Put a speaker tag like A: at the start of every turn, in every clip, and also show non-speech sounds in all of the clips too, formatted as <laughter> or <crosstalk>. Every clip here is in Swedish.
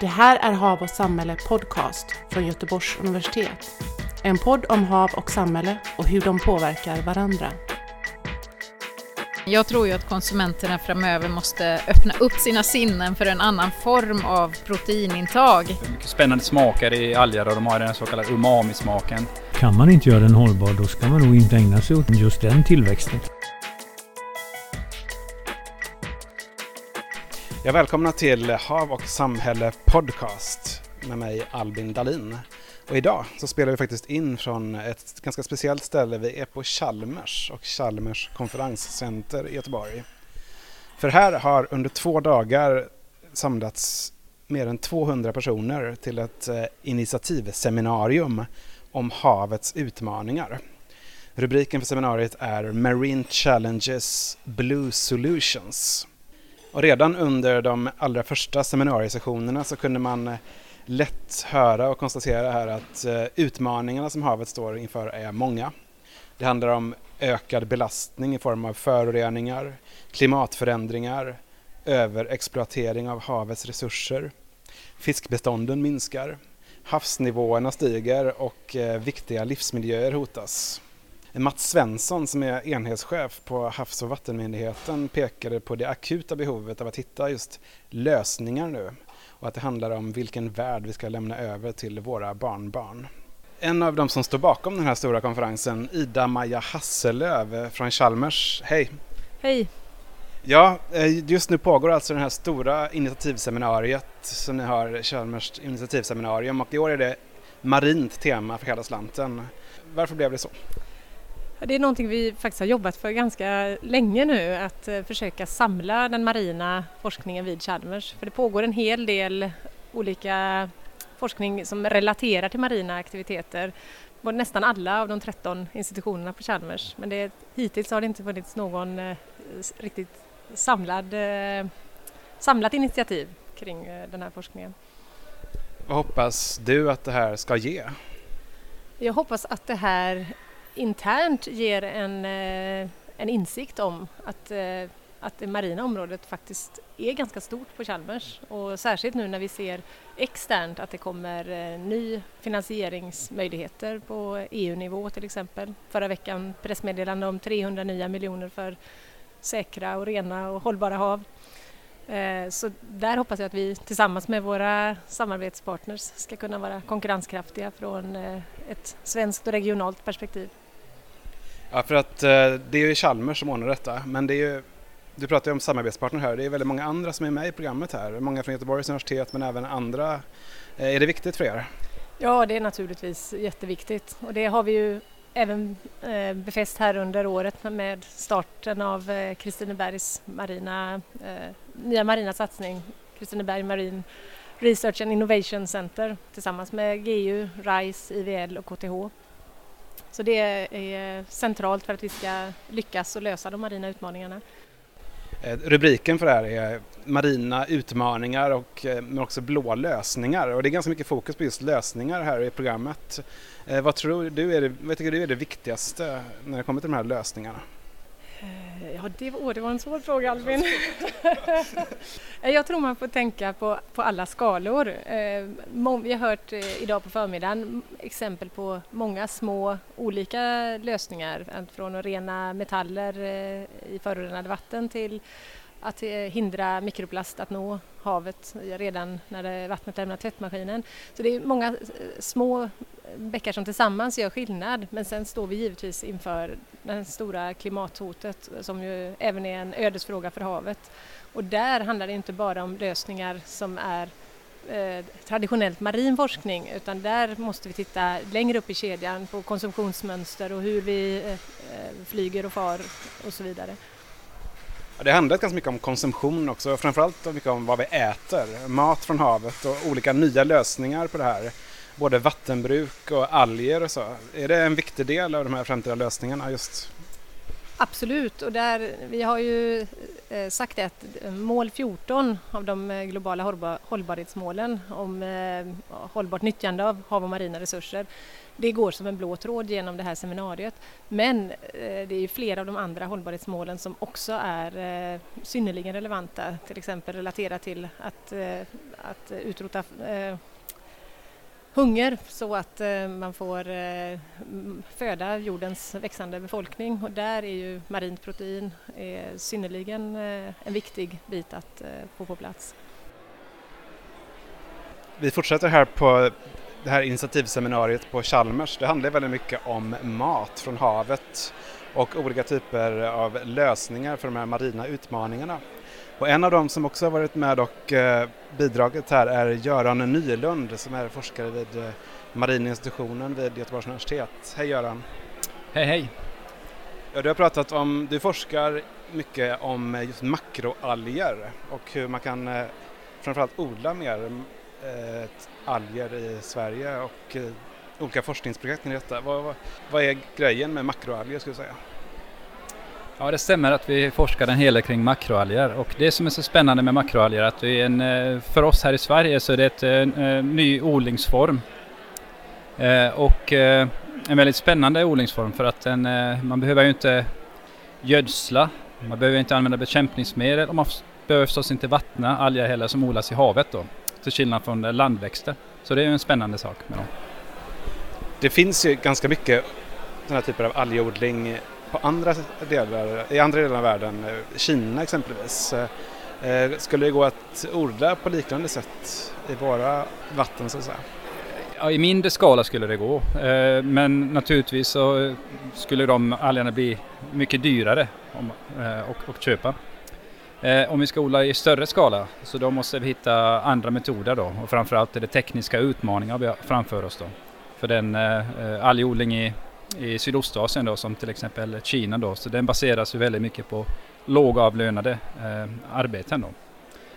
A: Det här är Hav och samhälle podcast från Göteborgs universitet. En podd om hav och samhälle och hur de påverkar varandra.
B: Jag tror ju att konsumenterna framöver måste öppna upp sina sinnen för en annan form av proteinintag.
C: Mycket spännande smaker i alger och de har den så kallade umami-smaken.
D: Kan man inte göra den hållbar då ska man nog inte ägna sig åt just den tillväxten.
E: Jag välkomnar till Hav och samhälle podcast med mig Albin Dalin. Och idag så spelar vi faktiskt in från ett ganska speciellt ställe. Vi är på Chalmers och Chalmers konferenscenter i Göteborg. För här har under två dagar samlats mer än 200 personer till ett eh, initiativseminarium om havets utmaningar. Rubriken för seminariet är Marine Challenges Blue Solutions. Och redan under de allra första seminariesessionerna så kunde man eh, lätt höra och konstatera här att eh, utmaningarna som havet står inför är många. Det handlar om ökad belastning i form av föroreningar, klimatförändringar, överexploatering av havets resurser. Fiskbestånden minskar, havsnivåerna stiger och eh, viktiga livsmiljöer hotas. Mats Svensson som är enhetschef på Havs och vattenmyndigheten pekade på det akuta behovet av att hitta just lösningar nu och att det handlar om vilken värld vi ska lämna över till våra barnbarn. En av de som står bakom den här stora konferensen, Ida-Maja Hasselöv från Chalmers. Hej!
F: Hej!
E: Ja, eh, just nu pågår alltså det här stora initiativseminariet som ni har, Chalmers initiativseminarium och i år är det marint tema för hela slanten. Varför blev det så?
F: Det är någonting vi faktiskt har jobbat för ganska länge nu, att eh, försöka samla den marina forskningen vid Chalmers. För det pågår en hel del olika forskning som relaterar till marina aktiviteter. Nästan alla av de 13 institutionerna på Chalmers. Men det, hittills har det inte funnits någon eh, riktigt samlad, eh, samlat initiativ kring den här forskningen.
E: Vad hoppas du att det här ska ge?
F: Jag hoppas att det här internt ger en, eh, en insikt om att, eh, att det marina området faktiskt är ganska stort på Chalmers och särskilt nu när vi ser externt att det kommer eh, ny finansieringsmöjligheter på EU-nivå till exempel. Förra veckan pressmeddelande om 300 nya miljoner för säkra och rena och hållbara hav. Så där hoppas jag att vi tillsammans med våra samarbetspartners ska kunna vara konkurrenskraftiga från ett svenskt och regionalt perspektiv.
E: Ja, för att eh, det är ju Chalmers som ordnar detta, men det är ju du pratar ju om samarbetspartner här, det är väldigt många andra som är med i programmet här, många från Göteborgs universitet men även andra. Eh, är det viktigt för er?
F: Ja, det är naturligtvis jätteviktigt och det har vi ju även eh, befäst här under året med starten av Kristinebergs marina, nya marina satsning, Kristineberg Marine Research and Innovation Center tillsammans med GU, RISE, IVL och KTH. Så det är centralt för att vi ska lyckas och lösa de marina utmaningarna.
E: Eh, rubriken för det här är marina utmaningar och eh, men också blå lösningar och det är ganska mycket fokus på just lösningar här i programmet. Eh, vad tror du är det, vad tycker du är det viktigaste när det kommer till de här lösningarna?
F: Eh, ja, det var, det var en svår fråga Albin. <laughs> jag tror man får tänka på, på alla skalor. Eh, vi har hört eh, idag på förmiddagen exempel på många små olika lösningar. Från att rena metaller i förorenade vatten till att eh, hindra mikroplast att nå havet redan när vattnet lämnar tvättmaskinen. Så det är många eh, små bäckar som tillsammans gör skillnad men sen står vi givetvis inför det stora klimathotet som ju även är en ödesfråga för havet. Och där handlar det inte bara om lösningar som är eh, traditionellt marin forskning utan där måste vi titta längre upp i kedjan på konsumtionsmönster och hur vi eh, eh flyger och far och så vidare.
E: Ja, det handlar ganska mycket om konsumtion också, framförallt mycket om vad vi äter. Mat från havet och olika nya lösningar på det här både vattenbruk och alger och så. Är det en viktig del av de här framtida lösningarna just?
F: Absolut och där, vi har ju eh, sagt att eh, mål 14 av de eh, globala hållbarhetsmålen om hållbart nyttjande av hav och marina resurser det går som en blå tråd genom det här seminariet. Men det är flera av de andra hållbarhetsmålen som också är synnerligen relevanta, till exempel relaterat till att, att utrota hunger så att eh, man får eh, föda jordens växande befolkning och där är ju marint protein är synnerligen en viktig bit att få på plats.
E: Vi fortsätter här på det här initiativseminariet på Chalmers. Det handlar väldigt mycket om mat från havet och olika typer av lösningar för de här marina utmaningarna. Och en av dem som också har varit med och eh, bidragit här är Göran Nylund som är forskare vid eh, Marininstitutionen vid Göteborgs universitet. Hej Göran!
C: Hej hej!
E: Ja, du har pratat om, du forskar mycket om eh, just makroalger och hur man kan framförallt odla mer eh, alger i Sverige och eh, olika forskningsprojekt i detta. Vad, vad, vad är grejen med makroalger skulle du säga?
C: Ja, det stämmer att vi forskar en hel del kring makroalger och det som är så spännande med makroalger är att vi är en, eh, för oss här i Sverige så är det eh, en, en ny odlingsform. Eh, och en väldigt spännande odlingsform för att den, man behöver ju inte gödsla, man behöver inte använda bekämpningsmedel och man behöver förstås inte vattna alger heller som odlas i havet då, till skillnad från landväxter. Så det är en spännande sak med dem.
E: Det finns ju ganska mycket sådana typer av algodling på andra delar, i andra delar av världen, eh, Kina exempelvis. Eh, eh, skulle det gå att odla på liknande sätt i våra vatten så att säga?
C: Ja, I mindre skala skulle det gå, men naturligtvis så skulle de algerna bli mycket dyrare att köpa. Om vi ska odla i större skala så då måste vi hitta andra metoder då och framförallt är det tekniska utmaningar vi har framför oss då. För den algodling i i Sydostasien då, som till exempel Kina då, så den baseras ju väldigt mycket på lågavlönade eh, arbeten då.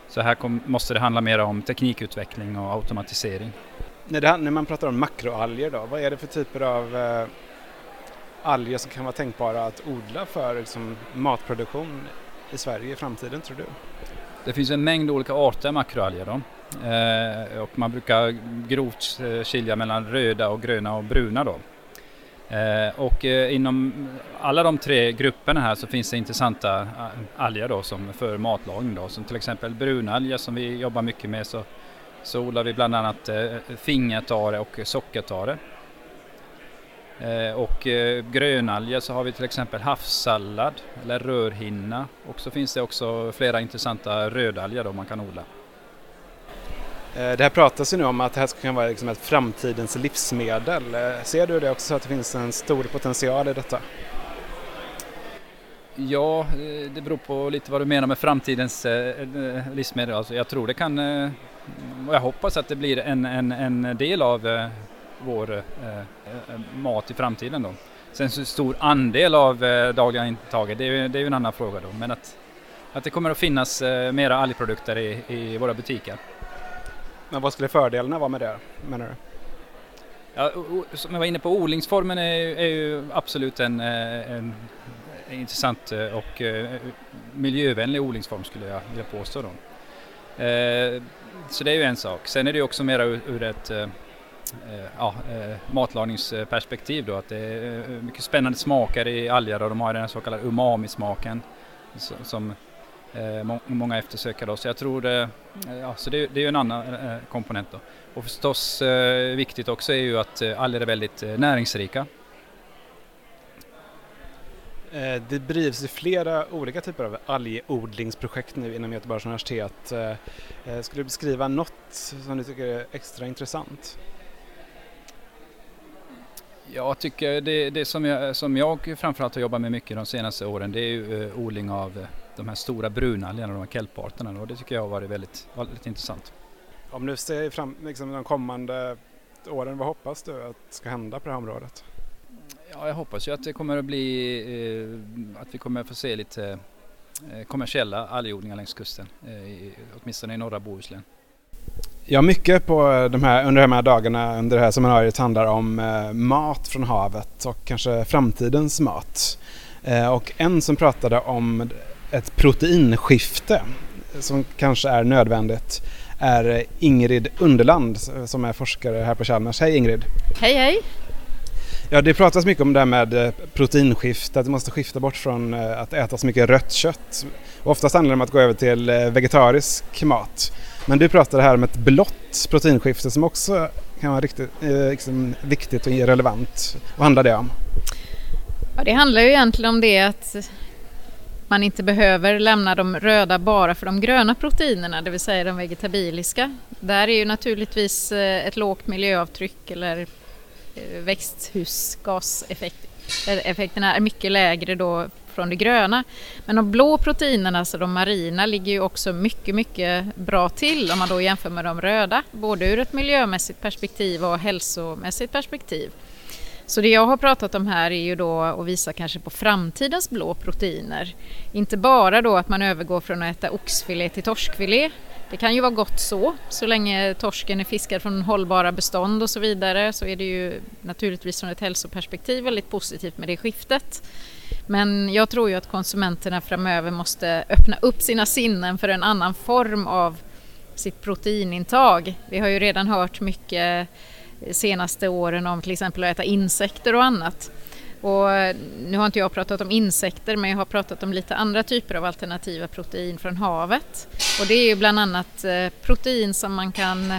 C: Så här kom, måste det handla mer om teknikutveckling och automatisering.
E: När, det, när man pratar om makroalger då, vad är det för typer av eh, alger som kan vara tänkbara att odla för liksom, matproduktion i Sverige i framtiden tror du?
C: Det finns en mängd olika arter makroalger då. Eh, och man brukar grovt eh, skilja mellan röda och gröna och bruna då. Eh, och eh, inom alla de tre grupperna här så finns det intressanta eh, alger då som för matlagning då, som till exempel brunalger som vi jobbar mycket med så, så odlar vi bland annat eh, fingertare och sockertare. Eh, och grönalger så har vi till exempel havssallad eller rörhinna och så finns det också flera intressanta rödalger då man kan odla.
E: Eh, det här pratas ju nu om att det här ska kunna vara liksom ett framtidens livsmedel. Eh, ser du det också att det finns en stor potential i detta?
C: Ja, eh, det beror på lite vad du menar med framtidens livsmedel. Alltså jag tror det kan, och jag hoppas att det blir en, en, en del av vår mat i framtiden då. Sen så stor andel av dagliga intaget, det är, det är ju en annan fråga då. Men att, att det kommer att finnas mera algprodukter i, i våra butiker.
E: Men vad skulle fördelarna vara med det menar du?
C: Ja, som jag var inne på, odlingsformen är, är ju absolut en, eh, en intressant eh, och eh, miljövänlig odlingsform skulle jag vilja påstå. Då. Så det är ju en sak. Sen är det också mera ur ett ja, matlagningsperspektiv då, att det är mycket spännande smaker i alger och de har den så kallade umami-smaken som eh, många eftersöker då. Så jag tror det, eh, ja, så det, det är en annan eh, komponent då. Och förstås viktigt också är ju att alger är väldigt näringsrika.
E: Det drivs flera olika typer av algodlingsprojekt nu inom Göteborgs universitet. Skulle du beskriva något som du tycker är extra intressant?
C: Jag tycker det, det som, jag, som jag framförallt har jobbat med mycket de senaste åren det är ju odling av de här stora brunalgerna, de här kelparterna och det tycker jag har varit väldigt, väldigt intressant.
E: Om du ser fram liksom de kommande åren, vad hoppas du att ska hända på det här området?
C: Ja, jag hoppas ju att det kommer att bli, eh, att vi kommer att få se lite eh, kommersiella algodlingar längs kusten, eh, åtminstone i norra Bohuslän.
E: Ja, mycket på de här, under de här dagarna under det här seminariet handlar om eh, mat från havet och kanske framtidens mat. Eh, och en som pratade om ett proteinskifte som kanske är nödvändigt är Ingrid Underland som är forskare här på Chalmers. Hej Ingrid!
B: Hej hej!
E: Ja, det pratas mycket om det här med eh, proteinskifte, att vi måste skifta bort från eh, att äta så mycket rött kött. Oftast handlar det om att gå över till eh, vegetarisk mat. Men du pratar här om ett blått proteinskifte som också kan vara riktigt liksom, viktigt och relevant. Vad handlar det om?
B: Ja, det handlar ju egentligen om det att man inte behöver lämna de röda bara för de gröna proteinerna, det vill säga de vegetabiliska. Där är ju naturligtvis eh, ett lågt miljöavtryck eller eh, växthusgaseffekterna eh, är mycket lägre då från det gröna. Men de blå proteinerna, alltså de marina, ligger ju också mycket, mycket bra till om man då jämför med de röda, både ur ett miljömässigt perspektiv och hälsomässigt perspektiv. Så det jag har pratat om här är ju då att visa kanske på framtidens blå proteiner. Inte bara då att man övergår från att äta oxfilé till torskfilé det kan ju vara gott så, så länge torsken är fiskad från hållbara bestånd och så vidare så är det ju naturligtvis från ett hälsoperspektiv väldigt positivt med det skiftet. Men jag tror ju att konsumenterna framöver måste öppna upp sina sinnen för en annan form av sitt proteinintag. Vi har ju redan hört mycket senaste åren om till exempel att äta insekter och annat. Och nu har inte jag pratat om insekter men jag har pratat om lite andra typer av alternativa protein från havet. Och det är ju bland annat eh, protein som man kan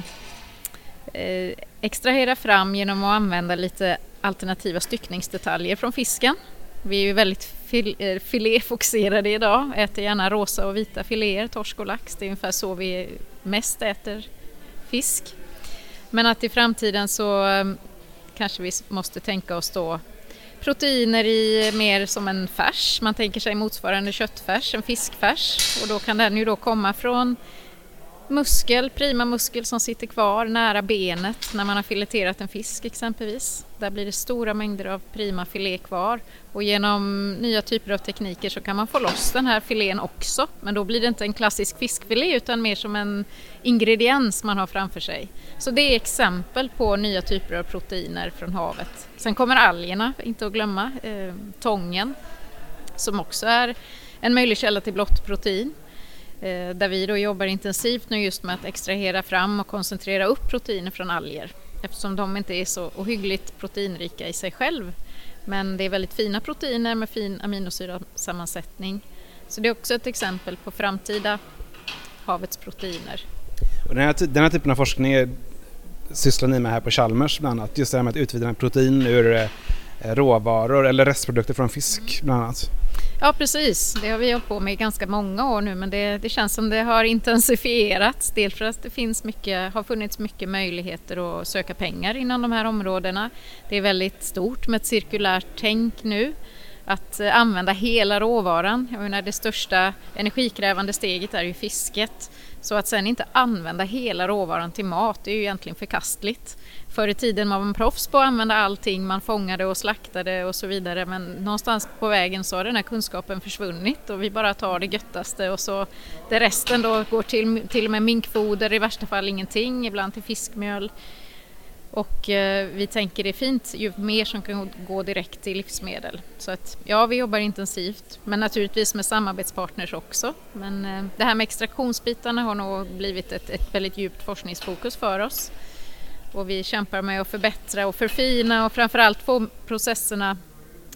B: eh, extrahera fram genom att använda lite alternativa styckningsdetaljer från fisken. Vi är ju väldigt fil eh, filéfokuserade idag, äter gärna rosa och vita filéer, torsk och lax. Det är ungefär så vi mest äter fisk. Men att i framtiden så eh, kanske vi måste tänka oss då proteiner i mer som en färs. Man tänker sig motsvarande köttfärs, en fiskfärs och då kan den ju då komma från muskel, prima muskel som sitter kvar nära benet när man har fileterat en fisk exempelvis. Där blir det stora mängder av prima filé kvar och genom nya typer av tekniker så kan man få loss den här filén också men då blir det inte en klassisk fiskfilé utan mer som en ingrediens man har framför sig. Så det är exempel på nya typer av proteiner från havet. Sen kommer algerna, inte att glömma, eh, tången som också är en möjlig källa till blått protein. Eh, där vi då jobbar intensivt nu just med att extrahera fram och koncentrera upp proteiner från alger eftersom de inte är så ohyggligt proteinrika i sig själv. Men det är väldigt fina proteiner med fin aminosyrasammansättning. Så det är också ett exempel på framtida havets proteiner.
E: Och den, här, den här typen av forskning sysslar ni med här på Chalmers bland annat, just det här med att utvinna protein ur eh, råvaror eller restprodukter från fisk bland annat.
B: Ja precis, det har vi hållit på med i ganska många år nu men det, det känns som det har intensifierats. Dels för att det finns mycket, har funnits mycket möjligheter att söka pengar inom de här områdena. Det är väldigt stort med ett cirkulärt tänk nu. Att eh, använda hela råvaran. Jag menar, det största energikrävande steget är ju fisket. Så att sen inte använda hela råvaran till mat det är ju egentligen förkastligt. Förr i tiden var man proffs på att använda allting, man fångade och slaktade och så vidare men någonstans på vägen så har den här kunskapen försvunnit och vi bara tar det göttaste och så det resten då går till, till och med minkfoder, i värsta fall ingenting, ibland till fiskmjöl. Och eh, vi tänker det är fint ju mer som kan gå direkt till livsmedel. Så att ja, vi jobbar intensivt, men naturligtvis med samarbetspartners också. Men eh, det här med extraktionsbitarna har nog blivit ett, ett väldigt djupt forskningsfokus för oss och vi kämpar med att förbättra och förfina och framförallt få processerna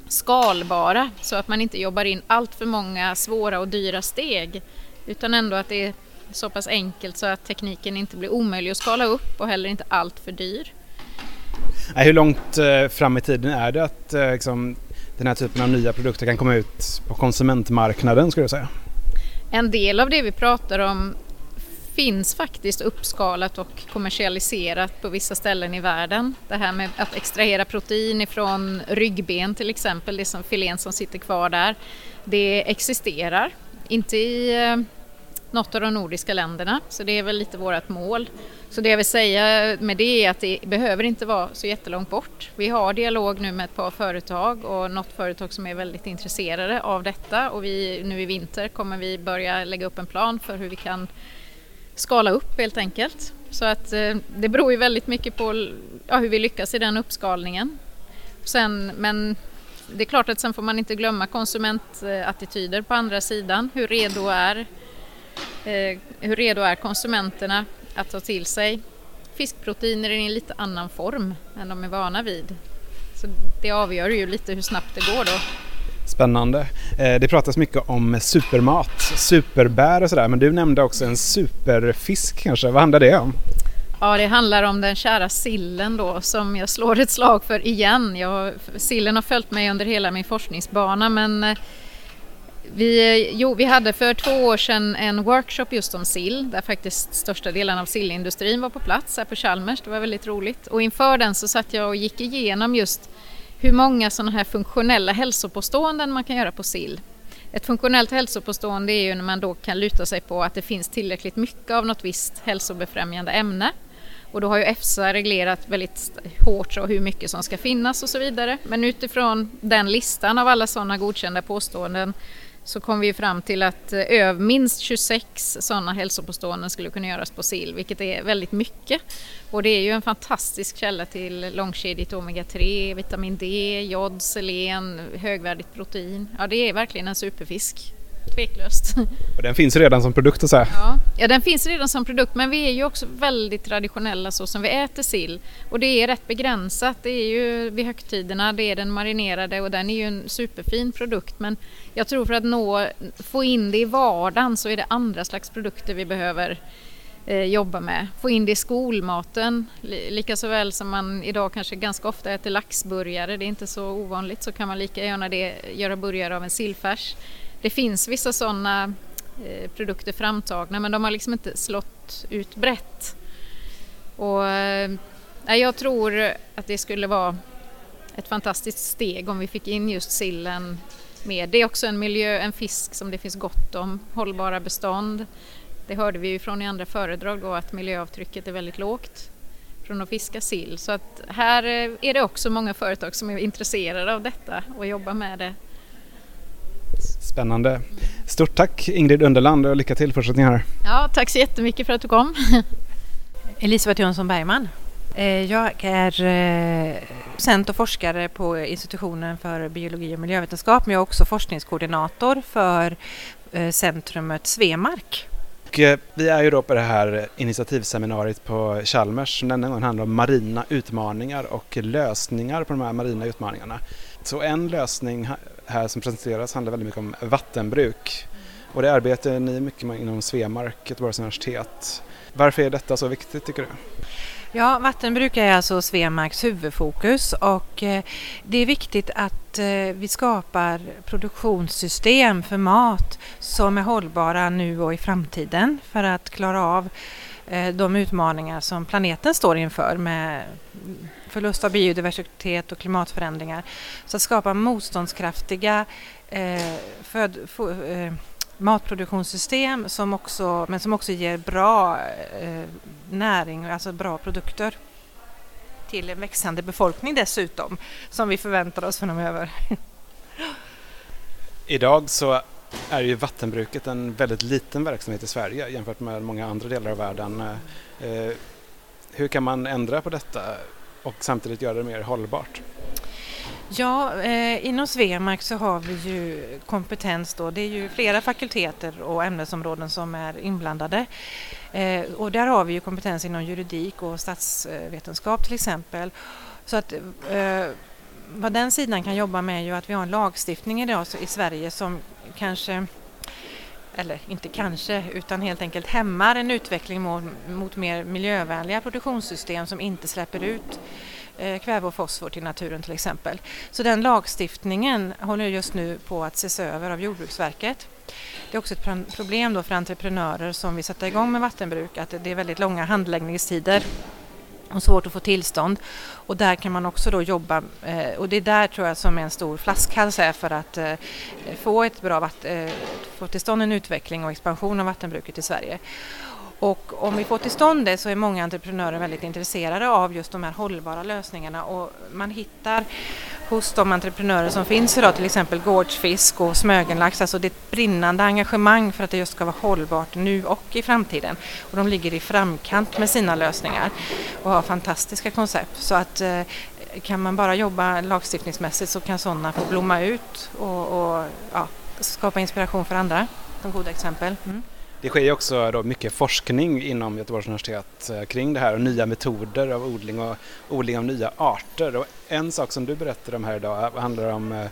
B: skalbara så att man inte jobbar in allt för många svåra och dyra steg utan ändå att det är så pass enkelt så att tekniken inte blir omöjlig att skala upp och heller inte allt för dyr.
E: Hur långt eh, fram i tiden är det att eh, liksom, den här typen av nya produkter kan komma ut på konsumentmarknaden skulle jag säga?
B: En del av det vi pratar om finns faktiskt uppskalat och kommersialiserat på vissa ställen i världen. Det här med att extrahera protein ifrån ryggben till exempel, det som filén som sitter kvar där, det existerar. Inte i eh, något av de nordiska länderna, så det är väl lite vårt mål. Så det jag vill säga med det är att det behöver inte vara så jättelångt bort. Vi har dialog nu med ett par företag och något företag som är väldigt intresserade av detta och vi, nu i vinter kommer vi börja lägga upp en plan för hur vi kan skala upp helt enkelt. Så att eh, det beror ju väldigt mycket på ja, hur vi lyckas i den uppskalningen. Sen, men det är klart att sen får man inte glömma konsumentattityder på andra sidan. Hur redo är, eh, hur redo är konsumenterna att ta till sig fiskproteiner i en lite annan form än de är vana vid. Så det avgör ju lite hur snabbt det går då.
E: Spännande. Eh, det pratas mycket om supermat, superbär och sådär men du nämnde också en superfisk kanske. Vad handlar det om?
B: Ja, det handlar om den kära sillen då som jag slår ett slag för igen. Jag, sillen har följt mig under hela min forskningsbana men eh, vi, eh, jo, vi hade för två år sedan en workshop just om sill där faktiskt största delen av sillindustrin var på plats här på Chalmers. Det var väldigt roligt och inför den så satt jag och gick igenom just hur många sådana här funktionella hälsopåståenden man kan göra på sill. Ett funktionellt hälsopåstående är ju när man då kan luta sig på att det finns tillräckligt mycket av något visst hälsobefrämjande ämne. Och då har ju EFSA reglerat väldigt hårt så hur mycket som ska finnas och så vidare. Men utifrån den listan av alla sådana godkända påståenden så kom vi fram till att eh, minst 26 sådana hälsopåståenden skulle kunna göras på sill, vilket är väldigt mycket. Och det är ju en fantastisk källa till långkedjigt omega-3, vitamin D, jod, selen, högvärdigt protein. Ja, det är verkligen en superfisk tveklöst.
E: Och den finns redan som produkt så här.
B: Ja. ja, den finns redan som produkt men vi är ju också väldigt traditionella så som vi äter sill. Och det är rätt begränsat. Det är ju vid högtiderna, det är den marinerade och den är ju en superfin produkt men jag tror för att nå, få in det i vardagen så är det andra slags produkter vi behöver eh, jobba med. Få in det i skolmaten, lika så väl som man idag kanske ganska ofta äter laxburgare, det är inte så ovanligt, så kan man lika gärna det, göra burgare av en sillfärs. Det finns vissa sådana eh, produkter framtagna men de har liksom inte slått ut brett. Och, eh, jag tror att det skulle vara ett fantastiskt steg om vi fick in just sillen med. Det är också en miljö, en fisk som det finns gott om, hållbara bestånd. Det hörde vi ju från i andra föredrag då att miljöavtrycket är väldigt lågt från att fiska sill. Så att här eh, är det också många företag som är intresserade av detta och jobbar med det
E: Spännande. Stort tack Ingrid Underland och lycka till fortsättningen här.
B: Ja, tack så jättemycket för att du kom. <laughs>
G: Elisabeth Jönsson Bergman. Eh, jag är eh, docent och forskare på institutionen för biologi och miljövetenskap men jag är också forskningskoordinator för eh, centrumet Svemark.
E: Och vi är ju då på det här initiativseminariet på Chalmers som denna gång handlar om marina utmaningar och lösningar på de här marina utmaningarna. Så en lösning här som presenteras handlar väldigt mycket om vattenbruk. Och det arbetar ni mycket med inom Svemark, Göteborgs universitet. Varför är detta så viktigt tycker du?
G: Ja, vattenbruk är alltså Svemarks huvudfokus och eh, det är viktigt att eh, vi skapar produktionssystem för mat som är hållbara nu och i framtiden för att klara av eh, de utmaningar som planeten står inför med förlust av biodiversitet och klimatförändringar. Så att skapa motståndskraftiga eh, föd, eh, matproduktionssystem som också, men som också ger bra eh, näring, alltså bra produkter till en växande befolkning dessutom, som vi förväntar oss framöver.
E: Idag så är ju vattenbruket en väldigt liten verksamhet i Sverige jämfört med många andra delar av världen. Eh, hur kan man ändra på detta och samtidigt göra det mer hållbart?
G: Ja, eh, inom Svemark så har vi ju kompetens då. Det är ju flera fakulteter och ämnesområden som är inblandade. Eh, och där har vi ju kompetens inom juridik och statsvetenskap till exempel. Så att eh, vad den sidan kan jobba med är ju att vi har en lagstiftning idag i Sverige som kanske eller inte kanske, utan helt enkelt hämmar en utveckling mot, mot mer miljövänliga produktionssystem som inte släpper ut eh, kväve och fosfor till naturen till exempel. Så den lagstiftningen håller just nu på att ses över av Jordbruksverket. Det är också ett problem då för entreprenörer som vill sätta igång med vattenbruk att det är väldigt långa handläggningstider och svårt att få tillstånd. Och där kan man också då jobba, eh, och det är där tror jag som är en stor flaskhals är för att eh, få, ett bra vatt, eh, få till stånd en utveckling och expansion av vattenbruket i Sverige. Och om vi får till stånd det så är många entreprenörer väldigt intresserade av just de här hållbara lösningarna och man hittar hos de entreprenörer som finns idag, till exempel Gårdsfisk och Smögenlax, alltså det är ett brinnande engagemang för att det just ska vara hållbart nu och i framtiden. Och de ligger i framkant med sina lösningar och har fantastiska koncept. Så att eh, kan man bara jobba lagstiftningsmässigt så kan sådana få blomma ut och, och ja, skapa inspiration för andra som goda exempel. Mm.
E: Det sker ju också då mycket forskning inom Göteborgs universitet eh, kring det här och nya metoder av odling och odling av nya arter. Och en sak som du berättade om här idag eh, handlar om eh,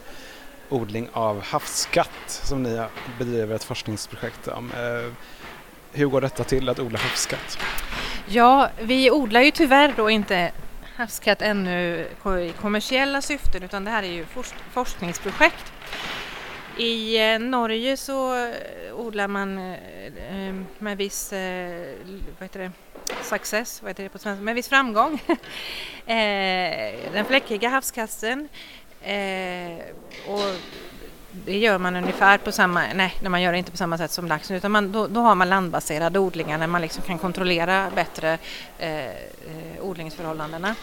E: odling av havskatt som ni bedriver ett forskningsprojekt om. Hur går detta till att odla havskatt?
G: Ja, vi odlar ju tyvärr då inte havskatt ännu i kommersiella syften utan det här är ju forskningsprojekt. I eh, Norge så eh, odlar man eh, med viss vad heter det, success, vad heter det på svenska, med viss framgång <laughs> den fläckiga havskassen. och det gör man ungefär på samma, nej, man gör det inte på samma sätt som laxen utan man, då, då, har man landbaserade odlingar där man liksom kan kontrollera bättre eh, odlingsförhållandena.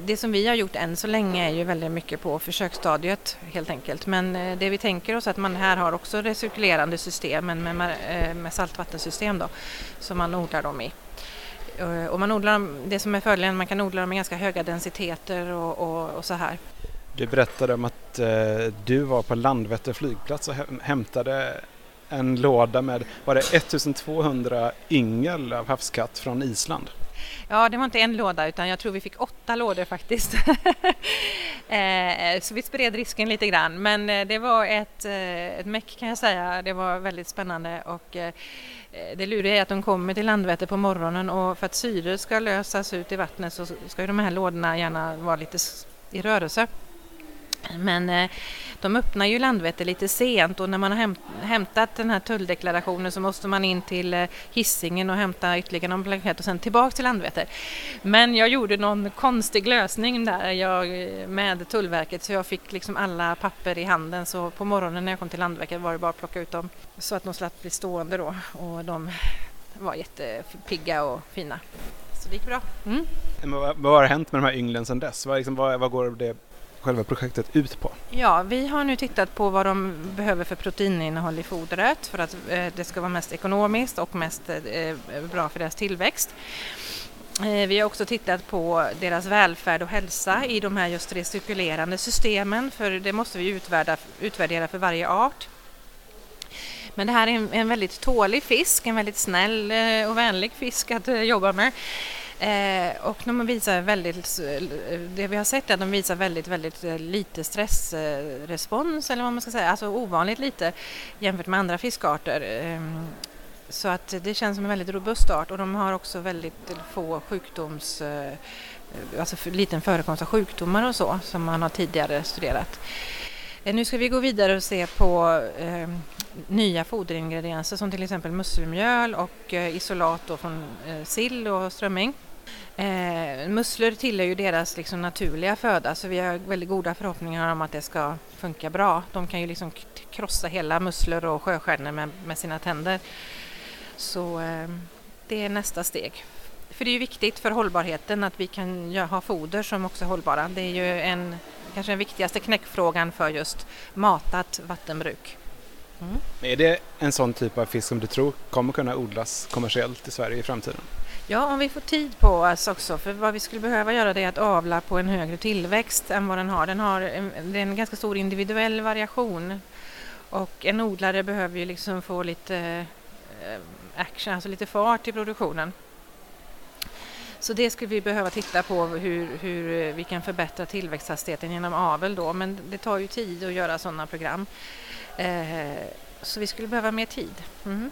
G: Det som vi har gjort än så länge är ju väldigt mycket på försöksstadiet helt enkelt. Men eh, det vi tänker oss är att man här har också recirkulerande system men med, eh, med saltvattensystem då som man odlar dem i. Eh, och man odlar dem, det som är fördelen, man kan odla dem i ganska höga densiteter och, och, och så här.
E: Du berättade om att eh, du var på Landvetter flygplats och hämtade en låda med, var det 1200 yngel av havskatt från Island?
G: Ja, det var inte en låda utan jag tror vi fick åtta lådor faktiskt. <laughs> Eh, så vi spred risken lite grann men eh, det var ett, eh, ett meck kan jag säga. Det var väldigt spännande och det luriga är att de kommer till Landvetter på morgonen och för att syre ska lösas ut i vattnet så ska de här lådorna gärna vara lite i rörelse. Men eh, de öppnar ju Landvetter lite sent och när man har hämtat den här tulldeklarationen så måste man in till eh, hissingen och hämta ytterligare någon blankett och sen tillbaka till Landvetter. Men jag gjorde någon konstig lösning där jag, eh, med Tullverket så jag fick liksom alla papper i handen så på morgonen när jag kom till Landvetter var det bara att plocka ut dem så att de slapp bli stående då och de var jättepigga och fina. Så det gick bra. Mm.
E: vad, vad har hänt med de här ynglen sedan dess? Vad, liksom, vad, vad går det själva projektet ut på?
G: Ja, vi har nu tittat på vad de behöver för proteininnehåll i fodret för att eh, det ska vara mest ekonomiskt och mest eh, bra för deras tillväxt. Eh, vi har också tittat på deras välfärd och hälsa i de här just recirkulerande systemen för det måste vi utvärdera, utvärdera för varje art. Men det här är en, en väldigt tålig fisk, en väldigt snäll och vänlig fisk att jobba med. Eh, och de visar väldigt, det vi har sett är att de visar väldigt, väldigt eh, lite stressrespons eller vad man ska säga, alltså ovanligt lite jämfört med andra fiskarter. Eh, så att det känns som en väldigt robust art och de har också väldigt få sjukdoms, eh, alltså för liten förekomst av sjukdomar och så som man har tidigare studerat. Eh, nu ska vi gå vidare och se på eh, nya foderingredienser som till exempel musselmjöl och eh, isolat från eh, sill och strömming. Eh, musslor tillhör ju deras liksom, naturliga föda så vi har väldigt goda förhoppningar om att det ska funka bra. De kan ju liksom krossa hela musslor och sjöstjärnor med, med sina tänder. Så eh, det är nästa steg. För det är ju viktigt för hållbarheten att vi kan ha foder som också är hållbara. Det är ju en, kanske den viktigaste knäckfrågan för just matat vattenbruk.
E: Mm. Är det en sån typ av fisk som du tror kommer kunna odlas kommersiellt i Sverige i framtiden?
G: Ja, om vi får tid på oss också. För vad vi skulle behöva göra det är att avla på en högre tillväxt än vad den har. Den har en, det är en ganska stor individuell variation. Och en odlare behöver ju liksom få lite eh, action, alltså lite fart i produktionen. Så det skulle vi behöva titta på hur, hur vi kan förbättra tillväxthastigheten genom avel då. Men det tar ju tid att göra sådana program. Eh, så vi skulle behöva mer tid. Mm.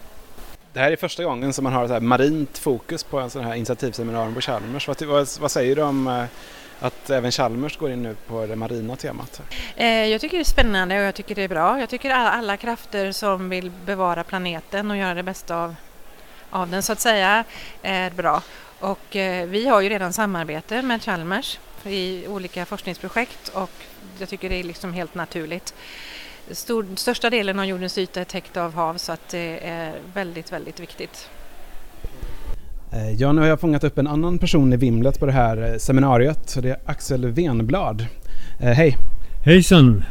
E: Det här är första gången som man har ett marint fokus på en sån här initiativseminarium på Chalmers. Vad, vad, vad säger du om eh, att även Chalmers går in nu på det marina temat?
G: Eh, jag tycker det är spännande och jag tycker det är bra. Jag tycker alla, alla krafter som vill bevara planeten och göra det bästa av, av den så att säga är bra. Och eh, vi har ju redan samarbete med Chalmers i olika forskningsprojekt och jag tycker det är liksom helt naturligt. Stor, största delen av jordens yta är täckt av hav så att det är väldigt, väldigt viktigt.
E: Eh, ja, nu har jag fångat upp en annan person i vimlet på det här eh, seminariet. Det är Axel Venblad. Eh, hej!
D: Hejsan!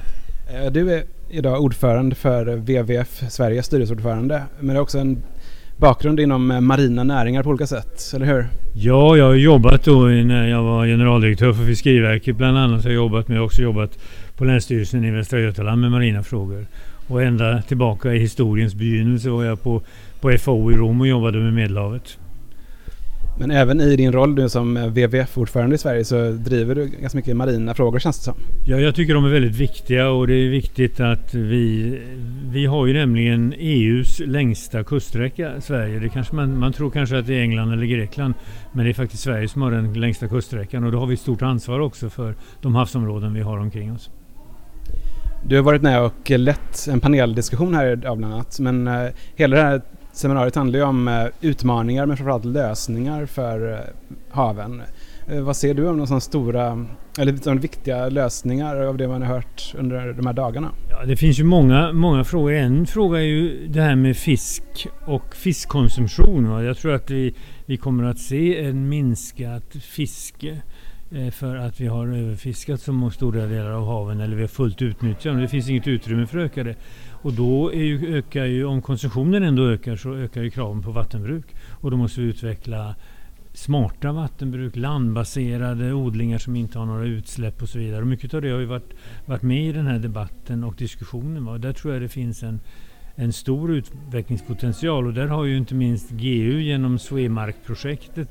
E: Du är idag ordförande för WWF, Sveriges styrelseordförande, men du är också en bakgrund inom marina näringar på olika sätt, eller hur?
D: Ja, jag har jobbat då när jag var generaldirektör för Fiskeriverket bland annat. Jag har jobbat med, jag har också jobbat på Länsstyrelsen i Västra Götaland med marina frågor. Och ända tillbaka i historiens begynnelse var jag på, på FAO i Rom och jobbade med Medelhavet.
E: Men även i din roll nu som WWF-ordförande i Sverige så driver du ganska mycket marina frågor känns det som.
D: Ja, jag tycker de är väldigt viktiga och det är viktigt att vi... Vi har ju nämligen EUs längsta kuststräcka, Sverige. Det kanske man, man tror kanske att det är England eller Grekland. Men det är faktiskt Sverige som har den längsta kuststräckan och då har vi ett stort ansvar också för de havsområden vi har omkring oss.
E: Du har varit med och lett en paneldiskussion här idag bland annat. Men eh, hela det här seminariet handlar ju om eh, utmaningar men framförallt lösningar för eh, haven. vad ser du om de stora, eller de viktiga lösningar av det man har hört under de här dagarna?
D: Ja, det finns ju många, många frågor. En fråga är ju det här med fisk och fiskkonsumtion. Jag tror att vi, vi kommer att se en minskat fiske Eh, för att vi har överfiskat så stora delar av haven eller vi har fullt utnyttjat Det finns inget utrymme för att öka det. Och då är ju, ökar ju, om konsumtionen ändå ökar så ökar ju kraven på vattenbruk. Och då måste vi utveckla smarta vattenbruk, landbaserade odlingar som inte har några utsläpp och så vidare. Och mycket av det har ju varit, varit med i den här debatten och diskussionen. Och där tror jag det finns en, en stor utvecklingspotential och där har ju inte minst GU genom Swemark-projektet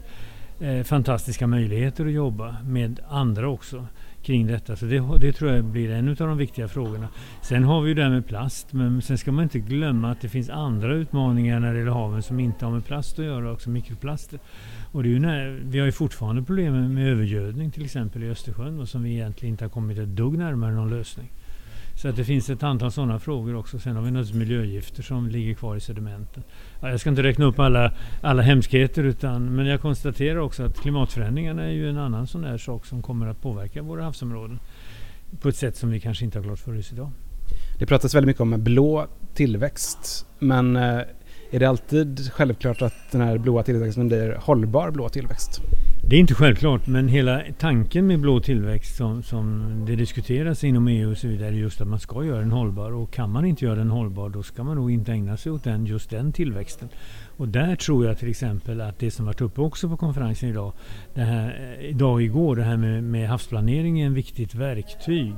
D: eh, fantastiska möjligheter att jobba med andra också kring detta. Så det, det, tror jag blir en av de viktiga frågorna. Sen har vi ju det här med plast, men sen ska man inte glömma att det finns andra utmaningar när det gäller haven som inte har med plast att göra, också mikroplaster. Och det är ju när, vi har ju fortfarande problem med övergödning till exempel i Östersjön och som vi egentligen inte har kommit ett dugg närmare någon lösning. Så att det finns ett antal sådana frågor också. Sen har vi naturligtvis miljögifter som ligger kvar i sedimenten. Ja, jag ska inte räkna upp alla, alla hemskheter utan, men jag konstaterar också att klimatförändringarna är ju en annan sån där sak som kommer att påverka våra havsområden på ett sätt som vi kanske inte har klart för oss idag.
E: Det pratas väldigt mycket om blå tillväxt. Men eh, är det alltid självklart att den här blåa tillväxten blir hållbar blå tillväxt?
D: Det är inte självklart, men hela tanken med blå tillväxt som, som det diskuteras inom EU och så vidare är just att man ska göra den hållbar. Och kan man inte göra den hållbar då ska man nog inte ägna sig åt den, just den tillväxten. Och där tror jag till exempel att det som varit uppe också på konferensen idag, det här, eh, idag och igår, det här med, med havsplanering är ett viktigt verktyg.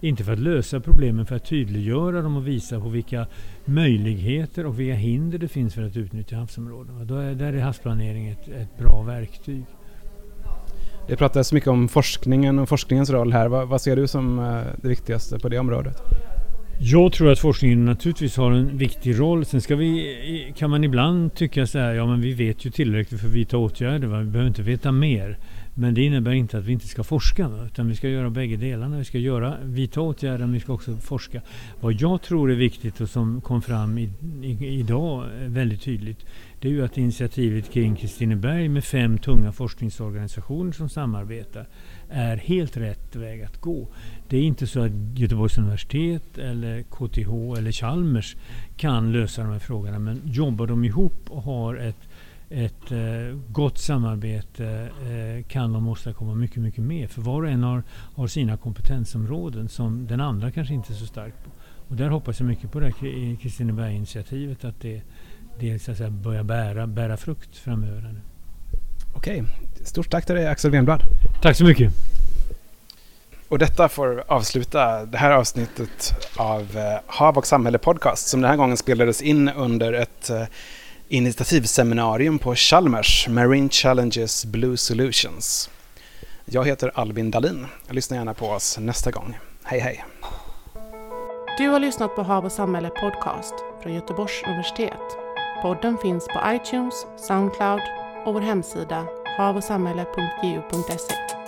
D: Inte för att lösa problemen, för att tydliggöra dem och visa på vilka möjligheter och vilka hinder det finns för att utnyttja havsområden. Då är, där är havsplanering ett, ett bra verktyg.
E: Det pratas mycket om forskningen och forskningens roll här. Vad, vad ser du som eh, det viktigaste på det området?
D: Jag tror att forskningen naturligtvis har en viktig roll. Sen ska vi, kan man ibland tycka så här, ja men vi vet ju tillräckligt för att vidta åtgärder, va? vi behöver inte veta mer. Men det innebär inte att vi inte ska forska, utan vi ska göra bägge delarna. Vi ska göra, vidta åtgärder, men vi ska också forska. Vad jag tror är viktigt och som kom fram i, i, idag eh, väldigt tydligt, det är ju att initiativet kring Kristineberg med fem tunga forskningsorganisationer som samarbetar är helt rätt väg att gå. Det är inte så att Göteborgs universitet eller KTH eller Chalmers kan lösa de här frågorna men jobbar de ihop och har ett, ett eh, gott samarbete eh, kan de åstadkomma mycket, mycket mer. För var och en har, har sina kompetensområden som den andra kanske inte är så stark på. Och där hoppas jag mycket på det här Kristineberg-initiativet att det, det så att säga, börjar bära, bära frukt framöver.
E: Okej, stort tack till dig Axel Wenblad.
D: Tack så mycket.
E: Och detta får avsluta det här avsnittet av eh, Hav och samhälle podcast som den här gången spelades in under ett eh, initiativseminarium på Chalmers, Marine Challenges Blue Solutions. Jag heter Albin Dalin. Lyssna gärna på oss nästa gång. Hej hej!
A: Du har lyssnat på Hav och samhälle podcast från Göteborgs universitet. Podden finns på iTunes, Soundcloud och vår hemsida havochsamhälle.gu.se.